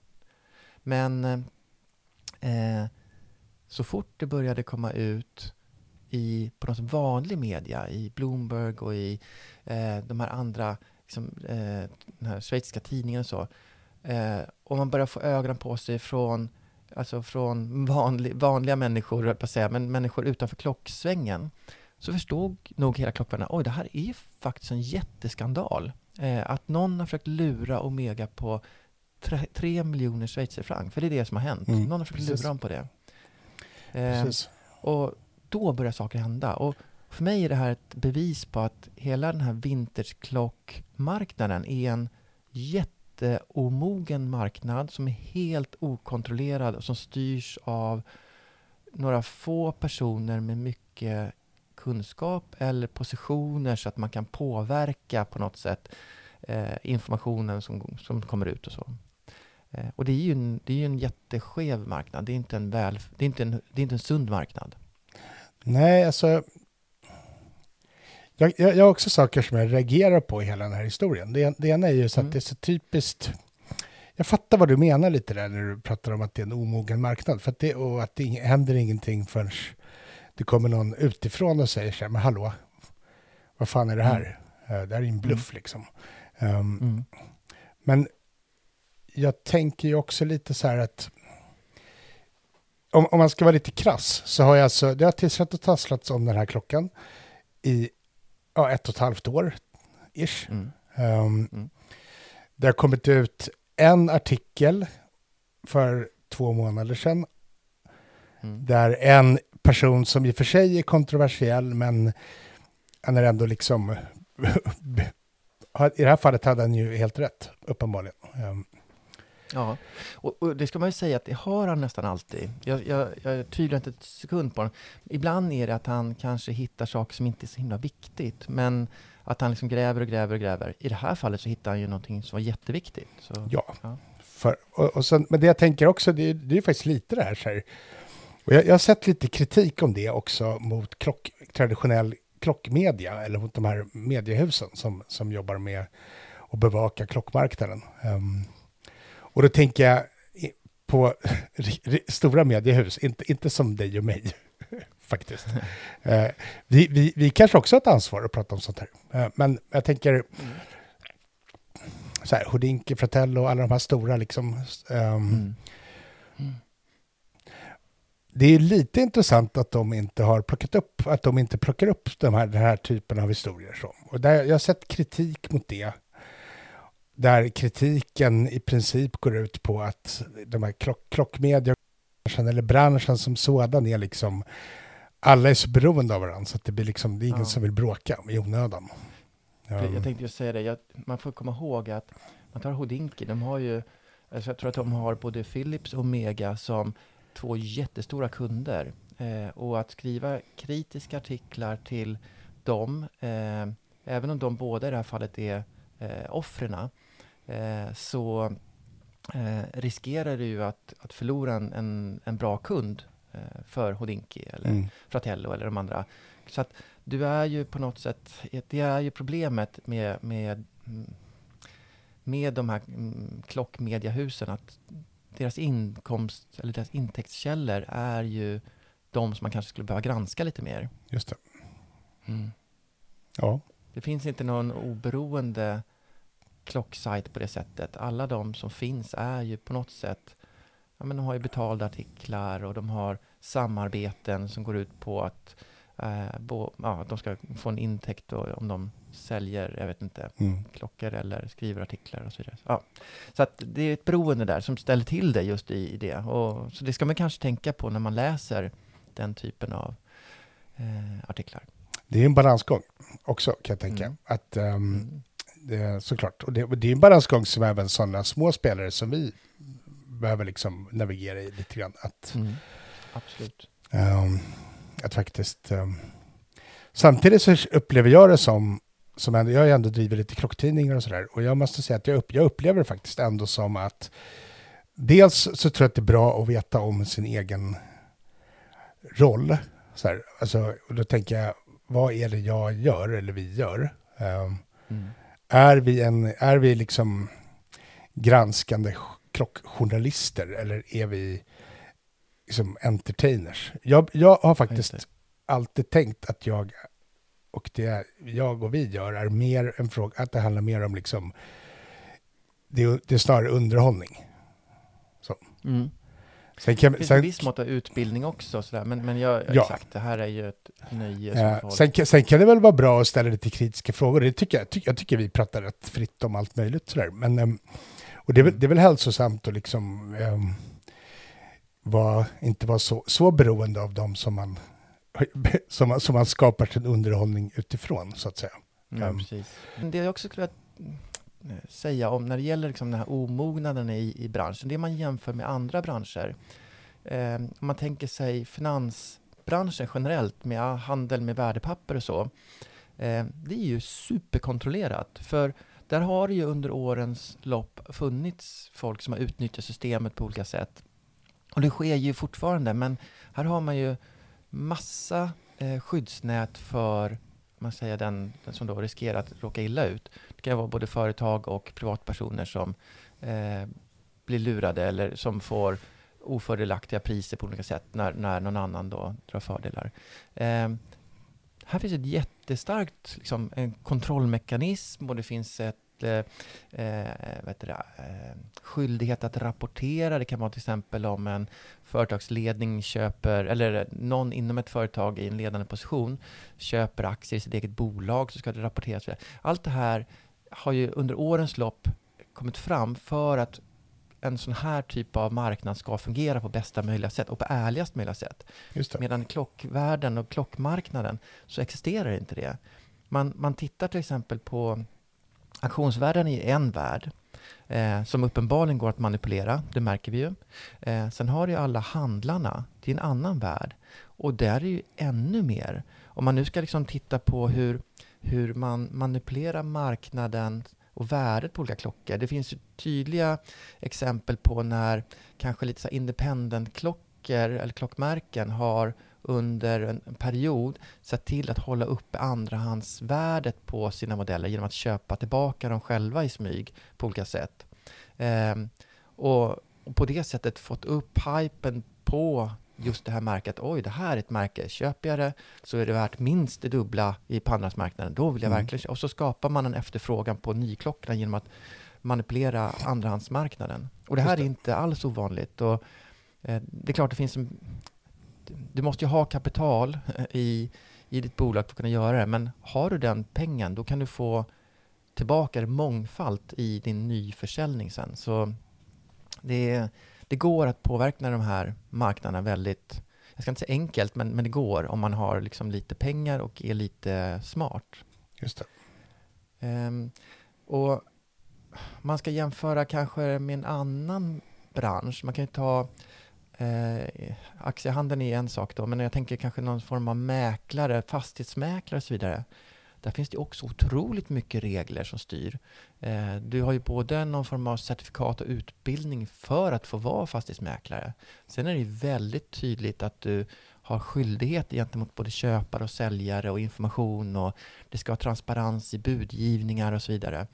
Men eh, eh, så fort det började komma ut i, på något vanlig media, i Bloomberg och i eh, de här andra, liksom, eh, den här schweiziska tidningen och så. Eh, och man börjar få ögonen på sig från alltså från vanlig, vanliga människor, jag på säga, men människor utanför klocksvängen, så förstod nog hela klockvärlden, oj det här är faktiskt en jätteskandal. Eh, att någon har försökt lura Omega på tre, tre miljoner schweizerfranc, för det är det som har hänt. Mm, Någon har försökt precis. lura dem på det. Eh, och då börjar saker hända. Och för mig är det här ett bevis på att hela den här vintageklockmarknaden är en jätteomogen marknad som är helt okontrollerad och som styrs av några få personer med mycket kunskap eller positioner så att man kan påverka på något sätt eh, informationen som, som kommer ut och så. Eh, och det är ju en, det är ju en jätteskev marknad. Det är inte en, väl, det är inte en, det är inte en sund marknad. Nej, alltså... Jag, jag, jag har också saker som jag reagerar på i hela den här historien. Det, det ena är ju så Mm. att det är så typiskt... Jag fattar vad du menar lite där när du pratar om att det är en omogen marknad. För att det, och att det händer ingenting förrän det kommer någon utifrån och säger så här, men hallå, vad fan är det här? Eh, det här är en bluff liksom. Um, Mm. men jag tänker ju också lite så här att om, om man ska vara lite krass så har jag alltså, det har tillsatt och tasslats om den här klockan i ja, ett och ett halvt år, ish. Mm. Um, Mm. Det har kommit ut en artikel för två månader sedan Mm. där en person som i och för sig är kontroversiell men han är ändå liksom i det här fallet hade han ju helt rätt, uppenbarligen. Um, Ja, och, och det ska man ju säga att det har han nästan alltid. Jag, jag, jag tvivlar inte ett sekund på honom. Ibland är det att han kanske hittar saker som inte är så himla viktigt, men att han liksom gräver och gräver och gräver. I det här fallet så hittar han ju någonting som var jätteviktigt. Så, Ja, Ja. För, och, och sen, men det jag tänker också, det, är- det är ju faktiskt lite det här. Så här. Och jag, jag har sett lite kritik om det också mot klock, traditionell klockmedia, eller mot de här mediehusen som, som jobbar med att bevaka klockmarknaden. Ehm, och då tänker jag på stora mediehus, inte, inte som dig och mig, faktiskt. Eh, vi, vi, vi kanske också har ett ansvar att prata om sånt här. Eh, men jag tänker, så här, Houdinki, Fratello och alla de här stora liksom. ehm, Mm. Det är lite intressant att de inte har plockat upp, att de inte plockar upp de här, den här typen av historier. Så. Och där, jag har sett kritik mot det. Där kritiken i princip går ut på att de här klock, klockmedia eller branschen som sådan är liksom alla är så beroende av varandra så att det blir liksom, det är ingen Ja. som vill bråka i onödan. Jag, jag tänkte just säga det, jag, man får komma ihåg att man tar Houdinki, de har ju, alltså jag tror att de har både Philips och Omega som två jättestora kunder. Eh, och att skriva kritiska artiklar till dem, eh, även om de båda i det här fallet är eh, offren, så eh, riskerar du ju att, att förlora en, en, en bra kund eh, för Houdinki eller mm. Fratello eller de andra. Så att du är ju på något sätt, det är ju problemet med, med, mm, med de här mm, klockmediahusen att deras inkomst eller deras intäktskällor är ju de som man kanske skulle behöva granska lite mer. Just det. Ja. Det finns inte någon oberoende klocksajt på det sättet. Alla de som finns är ju på något sätt, ja men de har ju betalda artiklar och de har samarbeten som går ut på att eh, bo, ja, de ska få en intäkt då, om de säljer, jag vet inte, Mm. klockor eller skriver artiklar och så vidare. Ja. Så att det är ett beroende där som ställer till det just i, i det. Och, så det ska man kanske tänka på när man läser den typen av eh, artiklar. Det är en balansgång också kan jag tänka. Mm. Att, ehm, Mm. Det, såklart. Och det, det är en balansgång som även sådana små spelare som vi behöver liksom navigera i lite grann. Att, Mm. Absolut. ehm, att faktiskt... ehm, samtidigt så upplever jag det som, som ändå, jag har ju ändå drivit lite klocktidningar och sådär. Och jag måste säga att jag, upp, jag upplever det faktiskt ändå som att dels så tror jag att det är bra att veta om sin egen roll. Så här, alltså, och då tänker jag, vad är det jag gör eller vi gör? Ehm, Mm. Är vi, en, är vi liksom granskande klockjournalister eller är vi liksom entertainers? Jag, jag har faktiskt alltid tänkt att jag och det jag och vi gör är mer en fråga, att det handlar mer om liksom, det, det är snarare underhållning. Mm. Sen kan, Det finns sen, en viss mått av utbildning också, sådär. Men, men jag, Ja. exakt, det här är ju ett nöje. eh, sen, kan- sen kan det väl vara bra att ställa lite kritiska frågor. Det tycker jag, ty, jag tycker vi pratar rätt fritt om allt möjligt. Sådär. Men, ehm, och det, är väl- det är väl hälsosamt att liksom, ehm, vara, inte vara så, så beroende av dem som man, som, man, som man skapar sin underhållning utifrån, så att säga. Ja, Mm. precis. Det jag också skulle mm, Eh, säga om när det gäller liksom den här omognaden i, i branschen, det man jämför med andra branscher. Eh, om man tänker sig finansbranschen generellt med handel med värdepapper och så. Eh, det är ju superkontrollerat. För där har det ju under årens lopp funnits folk som har utnyttjat systemet på olika sätt. Och det sker ju fortfarande, men här har man ju massa eh, skyddsnät för man säger den, den som då riskerar att råka illa ut. Det kan vara både företag och privatpersoner som eh, blir lurade eller som får ofördelaktiga priser på olika sätt när, när någon annan då drar fördelar. Eh, här finns ett jättestarkt liksom, en kontrollmekanism och det finns ett eh, eh det, eh, skyldighet att rapportera. Det kan vara till exempel om en företagsledning köper, eller någon inom ett företag i en ledande position köper aktier i sitt eget bolag så ska det rapporteras. Allt det här har ju under årens lopp kommit fram för att en sån här typ av marknad ska fungera på bästa möjliga sätt och på ärligast möjliga sätt. Medan klockvärlden och klockmarknaden så existerar inte det. Man, man tittar till exempel på auktionsvärlden i en värld eh, som uppenbarligen går att manipulera, det märker vi ju. Eh, sen har du ju alla handlarna, det är en annan värld. Och där är ju ännu mer. Om man nu ska liksom titta på hur, hur man manipulerar marknaden och värdet på olika klockor. Det finns ju tydliga exempel på när kanske lite så independent-klockor eller klockmärken har under en period sett till att hålla uppe andrahandsvärdet på sina modeller genom att köpa tillbaka dem själva i smyg på olika sätt. Eh, och, och på det sättet fått upp hypen på just det här märket. Oj, det här är ett märke. Köper jag det så är det värt minst det dubbla i på andrahandsmarknaden. Då vill jag Mm. verkligen. Och så skapar man en efterfrågan på nyklockorna genom att manipulera andrahandsmarknaden. Och det här det. är inte alls ovanligt. Och, eh, det är klart, det finns en du måste ju ha kapital eh, i, i ditt bolag för att kunna göra det. Men har du den pengen, då kan du få tillbaka det mångfalt i din nyförsäljning sen. Så det, det går att påverka de här marknaderna väldigt, jag ska inte säga enkelt, men, men det går om man har liksom lite pengar och är lite smart. Just det. Ehm, och man ska jämföra kanske med en annan bransch. Man kan ju ta eh, aktiehandeln är en sak då, men jag tänker kanske någon form av mäklare, fastighetsmäklare och så vidare. Där finns det också otroligt mycket regler som styr. Eh, du har ju både någon form av certifikat och utbildning för att få vara fastighetsmäklare. Sen är det ju väldigt tydligt att du har skyldighet gentemot både köpare och säljare och information och det ska vara transparens i budgivningar och så vidare.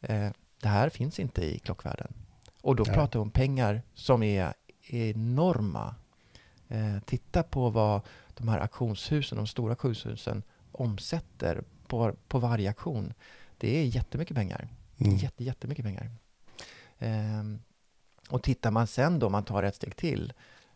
Eh, det här finns inte i klockvärlden. Och då Nej. pratar vi om pengar som är enorma. Eh, titta på vad de här auktionshusen, de stora auktionshusen omsätter på, på varje auktion. Det är jättemycket pengar. Mm. Jätte, jättemycket pengar. Ehm, och tittar man sen då, man tar ett steg till.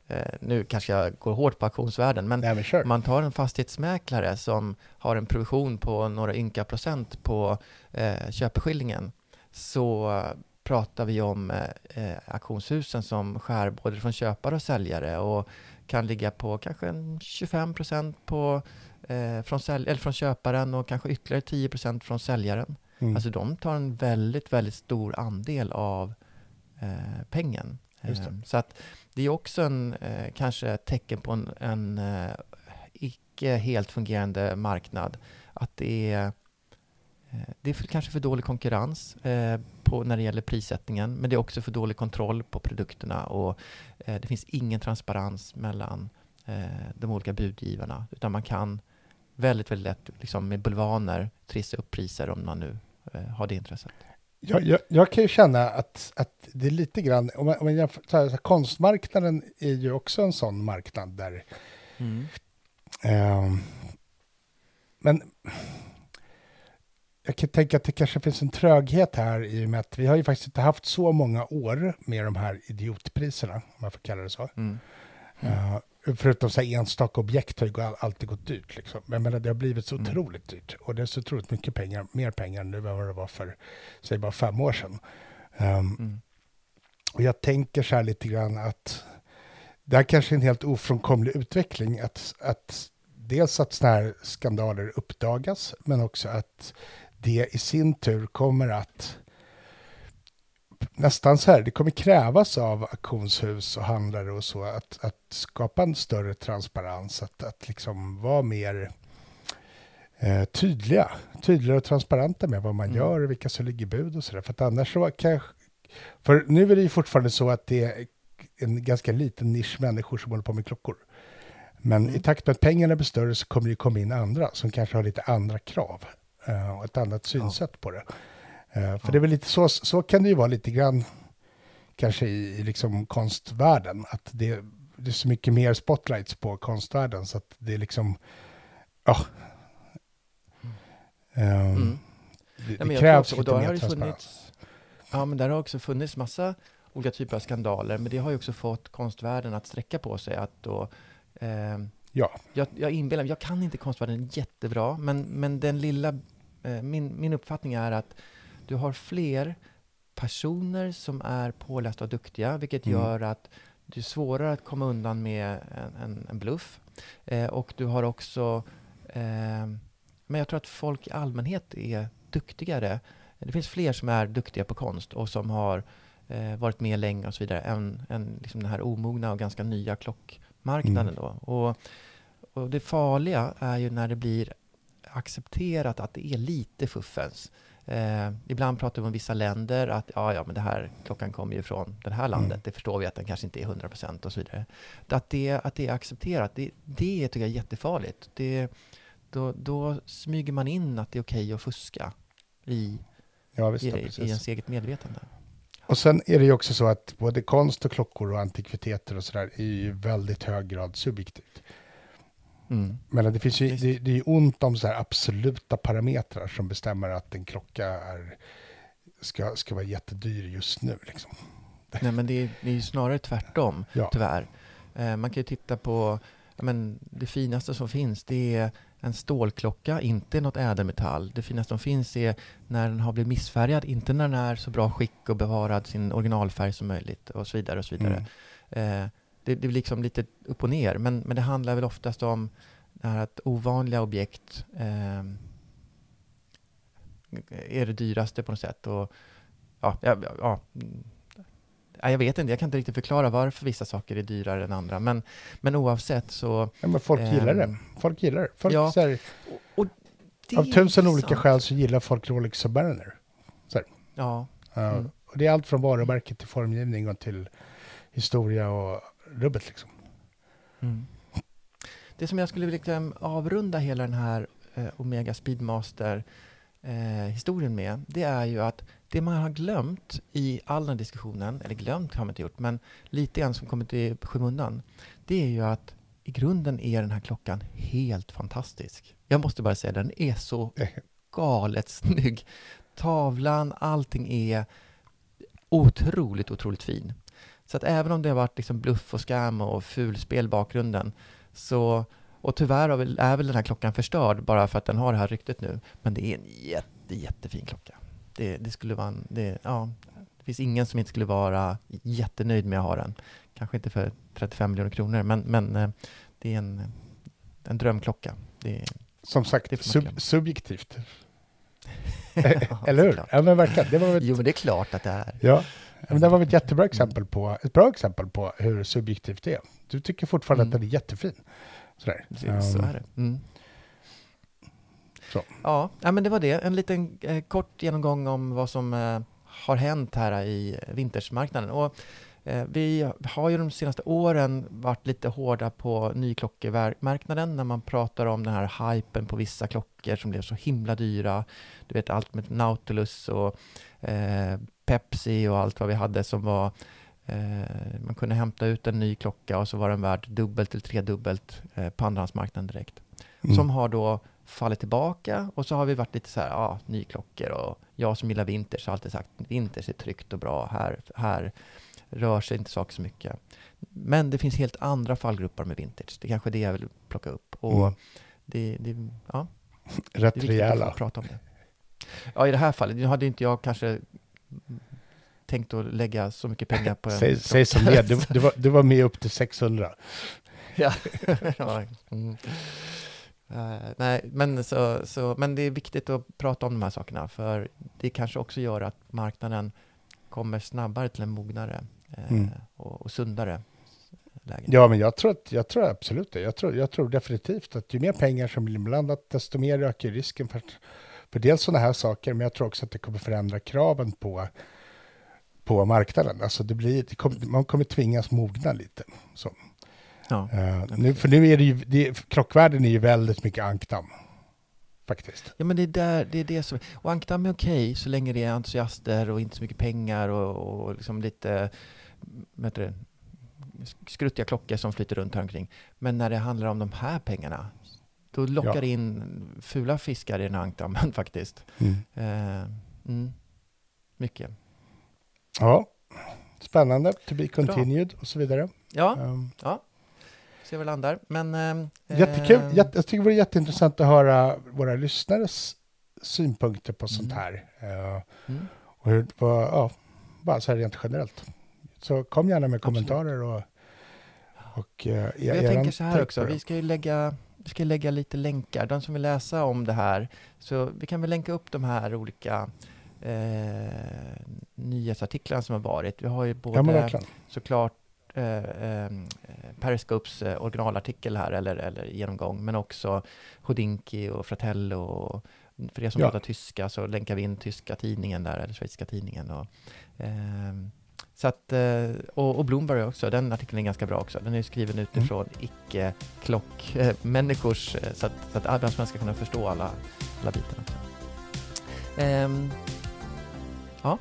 Eh, nu kanske jag går hårt på auktionsvärden, men Nej, men om man tar en fastighetsmäklare som har en provision på några ynka procent på eh, köpeskillingen så pratar vi om eh, eh, auktionshusen som skär både från köpare och säljare och kan ligga på kanske en 25 procent på, eh, från, sälj- eller från köparen och kanske ytterligare 10 procent från säljaren. Mm. Alltså de tar en väldigt, väldigt stor andel av eh, pengen. Just det. Eh, Så att det är också en, eh, kanske ett tecken på en, en eh, icke helt fungerande marknad. Att det är, eh, det är för, kanske för dålig konkurrens eh, på, när det gäller prissättningen, men det är också för dålig kontroll på produkterna och eh, det finns ingen transparens mellan eh, de olika budgivarna, utan man kan väldigt, väldigt lätt liksom med bulvaner trissa upp priser om man nu eh, har det intresset. Jag, jag, jag kan ju känna att, att det är lite grann, om man, om man jämför, så här, så här, konstmarknaden är ju också en sån marknad där, ehm, men jag kan tänka att det kanske finns en tröghet här i och med att vi har ju faktiskt inte haft så många år med de här idiotpriserna, om man får kalla det så. Mm. Uh, förutom så enstaka objekt har ju alltid gått dyrt. Liksom. Men, men det har blivit så Mm. otroligt dyrt. Och det är så otroligt mycket pengar, mer pengar nu än vad det var för, säg bara fem år sedan. Um, Mm. och jag tänker så här lite grann att det här kanske är en helt ofrånkomlig utveckling. Att, att dels att sådana här skandaler uppdagas, men också att det i sin tur kommer att nästan så här, det kommer krävas av auktionshus och handlare och så att, att skapa en större transparens, att, att liksom vara mer eh, tydliga, tydligare och transparenta med vad man Mm. gör och vilka som ligger bud och sådär. För att annars så kanske, för nu är det ju fortfarande så att det är en ganska liten nisch människor som håller på med klockor. Men Mm. i takt med att pengarna blir större så kommer det komma in andra som kanske har lite andra krav eh, och ett annat synsätt på det. Eh, för det är väl lite så, så kan det ju vara lite grann kanske i, i liksom konstvärlden. Att det, det är så mycket mer spotlights på konstvärlden så att det är liksom, ja. Ehm, Mm. Det, Ja, det krävs också- lite mer transparens. funnits, Ja, men där har också funnits massa olika typer av skandaler, men det har ju också fått konstvärlden att sträcka på sig att då eh, Ja, jag, jag inbillar mig, jag kan inte konstvärlden jättebra, men, men den lilla, eh, min, min uppfattning är att du har fler personer som är pålästa och duktiga, vilket Mm. gör att det är svårare att komma undan med en, en, en bluff. Eh, och du har också, eh, men jag tror att folk i allmänhet är duktigare. Det finns fler som är duktiga på konst och som har eh, varit med länge och så vidare, än, än liksom den här omogna och ganska nya klockmarknaden. Mm. Då. Och, och det farliga är ju när det blir accepterat att det är lite fuffens. Eh, ibland pratar vi om vissa länder att ja, ja, men det här klockan kommer ju från det här landet. Mm. Det förstår vi att den kanske inte är 100% och så vidare. Att det, att det är accepterat, det, det tycker jag är jättefarligt. Det, då, då smyger man in att det är okej att fuska i, ja visst, i, i ens eget medvetande. Och sen är det ju också så att både konst och klockor och antikviteter och sådär är ju i väldigt hög grad subjektivt. Mm. Men det finns ju, det, det är ju ont om så här absoluta parametrar som bestämmer att en klocka är, ska, ska vara jättedyr just nu. Liksom. Nej, men det är, det är snarare tvärtom, Ja. tyvärr. Eh, man kan ju titta på, men det finaste som finns, det är en stålklocka, inte något ädelmetall. Det finaste som finns är när den har blivit missfärgad, inte när den är så bra skick och bevarad sin originalfärg som möjligt och så vidare. Och så vidare. Mm. Eh, det, det är liksom lite upp och ner, men, men det handlar väl oftast om det här att ovanliga objekt eh, är det dyraste på något sätt. Och, ja, ja, ja. Ja, jag vet inte, jag kan inte riktigt förklara varför vissa saker är dyrare än andra. Men, men oavsett så... Ja, men folk gillar det. Folk gillar det. Folk, ja, så här, Och det av tusen olika skäl så gillar folk Rolex Submariner. Ja, Ja, Mm. och det är allt från varumärke till formgivning och till historia och rubbet. Liksom. Mm. Det som jag skulle vilja liksom avrunda hela den här eh, Omega Speedmaster eh, historien med, det är ju att det man har glömt i all den diskussionen, eller glömt har man inte gjort, men lite grann som kommit i skymundan, det är ju att i grunden är den här klockan helt fantastisk. Jag måste bara säga, den är så galet snygg. Tavlan, allting är otroligt, otroligt fin. Så att även om det har varit liksom bluff och scam och fulspel i bakgrunden, så, och tyvärr är väl, den här klockan förstörd bara för att den har det här ryktet nu, men det är en jätte, jättefin klocka. Det, det skulle vara en, det, ja, det finns ingen som inte skulle vara jättenöjd med att ha den. Kanske inte för 35 miljoner kronor, men, men eh, det är en, en drömklocka. Det Som sagt, sub, subjektivt. Ja, Eller hur? såklart. Ja, men verkligen. Det var väl Jo, men det är klart att det är. Ja, men det var ett jättebra exempel på, ett bra exempel på hur subjektivt det är. Du tycker fortfarande Mm. att den är jättefin. Sådär. Så, Um, så är det. Mm. Så. Ja, men det var det. En liten eh, kort genomgång om vad som eh, har hänt här i vintersmarknaden. Och, eh, vi har ju de senaste åren varit lite hårda på nyklockemarknaden när man pratar om den här hypen på vissa klockor som blev så himla dyra. Du vet allt med Nautilus och Pepsi och allt vad vi hade som var eh, man kunde hämta ut en ny klocka och så var den värd dubbelt eller tredubbelt eh, på andrahandsmarknaden direkt mm. som har då fallit tillbaka och så har vi varit lite så här, ja, nyklockor och jag som gillar vinters har alltid sagt vinters är tryggt och bra. Här, här rör sig inte saker så mycket. Men det finns helt andra fallgrupper med vintage. Det är kanske det jag vill plocka upp. Och Mm. det, det, ja, Rätt det är att rejäla. få prata om det. Ja, i det här fallet, nu hade inte jag kanske tänkt att lägga så mycket pengar på en Säg, säg som det du, du, var, du var med upp till 600. Ja. Mm. Eh, nej, men, så, så, men det är viktigt att prata om de här sakerna för det kanske också gör att marknaden kommer snabbare till en mognare eh, Mm. och, och sundare läge. Ja, men jag tror, att, jag tror absolut det. Jag tror, jag tror definitivt att ju mer pengar som blir inblandat, desto mer ökar risken för, för dels sådana här saker, men jag tror också att det kommer förändra kraven på, på marknaden. Alltså det blir, det kommer, man kommer tvingas mogna lite. Så. Ja. Eh, nu, för nu är det ju, det, krockvärlden är ju väldigt mycket ankdamm. Faktiskt. Ja, men det är, där, det är det som... Och ankdamm är okej så länge det är entusiaster och inte så mycket pengar och, och liksom lite vad heter det, skruttiga klockor som flyter runt här omkring. Men när det handlar om de här pengarna, då lockar Ja. in fula fiskar i den här ankdammen faktiskt. Mm. Eh, mm, mycket. Ja, spännande. To be continued och så vidare. Ja, Um, se var det landar. Men... ehm, Jättekul. ehm, Jätte, jag tycker det vore jätteintressant att höra våra lyssnares synpunkter på sånt Mm. här. Eh, mm, och hur, vad, ja, bara så här rent generellt. Så kom gärna med Absolut. kommentarer och, och uh, Men jag tänker så här också, vi ska ju lägga, vi ska lägga lite länkar. De som vill läsa om det här, så vi kan väl länka upp de här olika eh, nyhetsartiklarna som har varit. Vi har ju både Ja, såklart eh, eh, Periscopes eh, originalartikel här, eller, eller genomgång, men också Hodinki och Fratello. Och för er som Ja. pratar tyska så länkar vi in tyska tidningen där, eller schweiziska tidningen. Och, ehm, så att, eh, och, och Bloomberg också, den artikeln är ganska bra också. Den är skriven utifrån icke-klockmänniskors, eh, så att, så att alla ska kunna förstå alla, alla bitarna. Också. Ehm, Ja,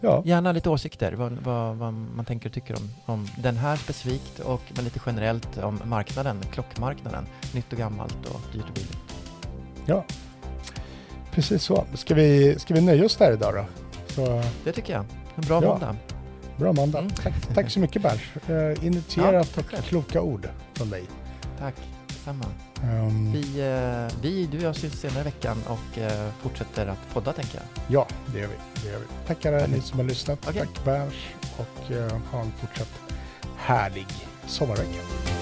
ja. Gärna lite åsikter, vad, vad, vad man tänker och tycker om, om den här specifikt och men lite generellt om marknaden, klockmarknaden, nytt och gammalt och dyrt och billigt. ja. Precis så. Ska vi, ska vi nöja oss där idag då? Så, Det tycker jag. En bra Ja. måndag. Bra måndag. Mm. Tack, tack så mycket Berns. Uh, initierat Ja, tack och kloka ord från dig. Tack, samma. Um, Vi, eh, vi, du och jag syns senare i veckan och eh, fortsätter att podda tänker jag. Ja, det gör vi. Det gör vi. Tack alla ni som har lyssnat. Okej. Tack Berns och uh, ha en fortsatt härlig sommarvecka.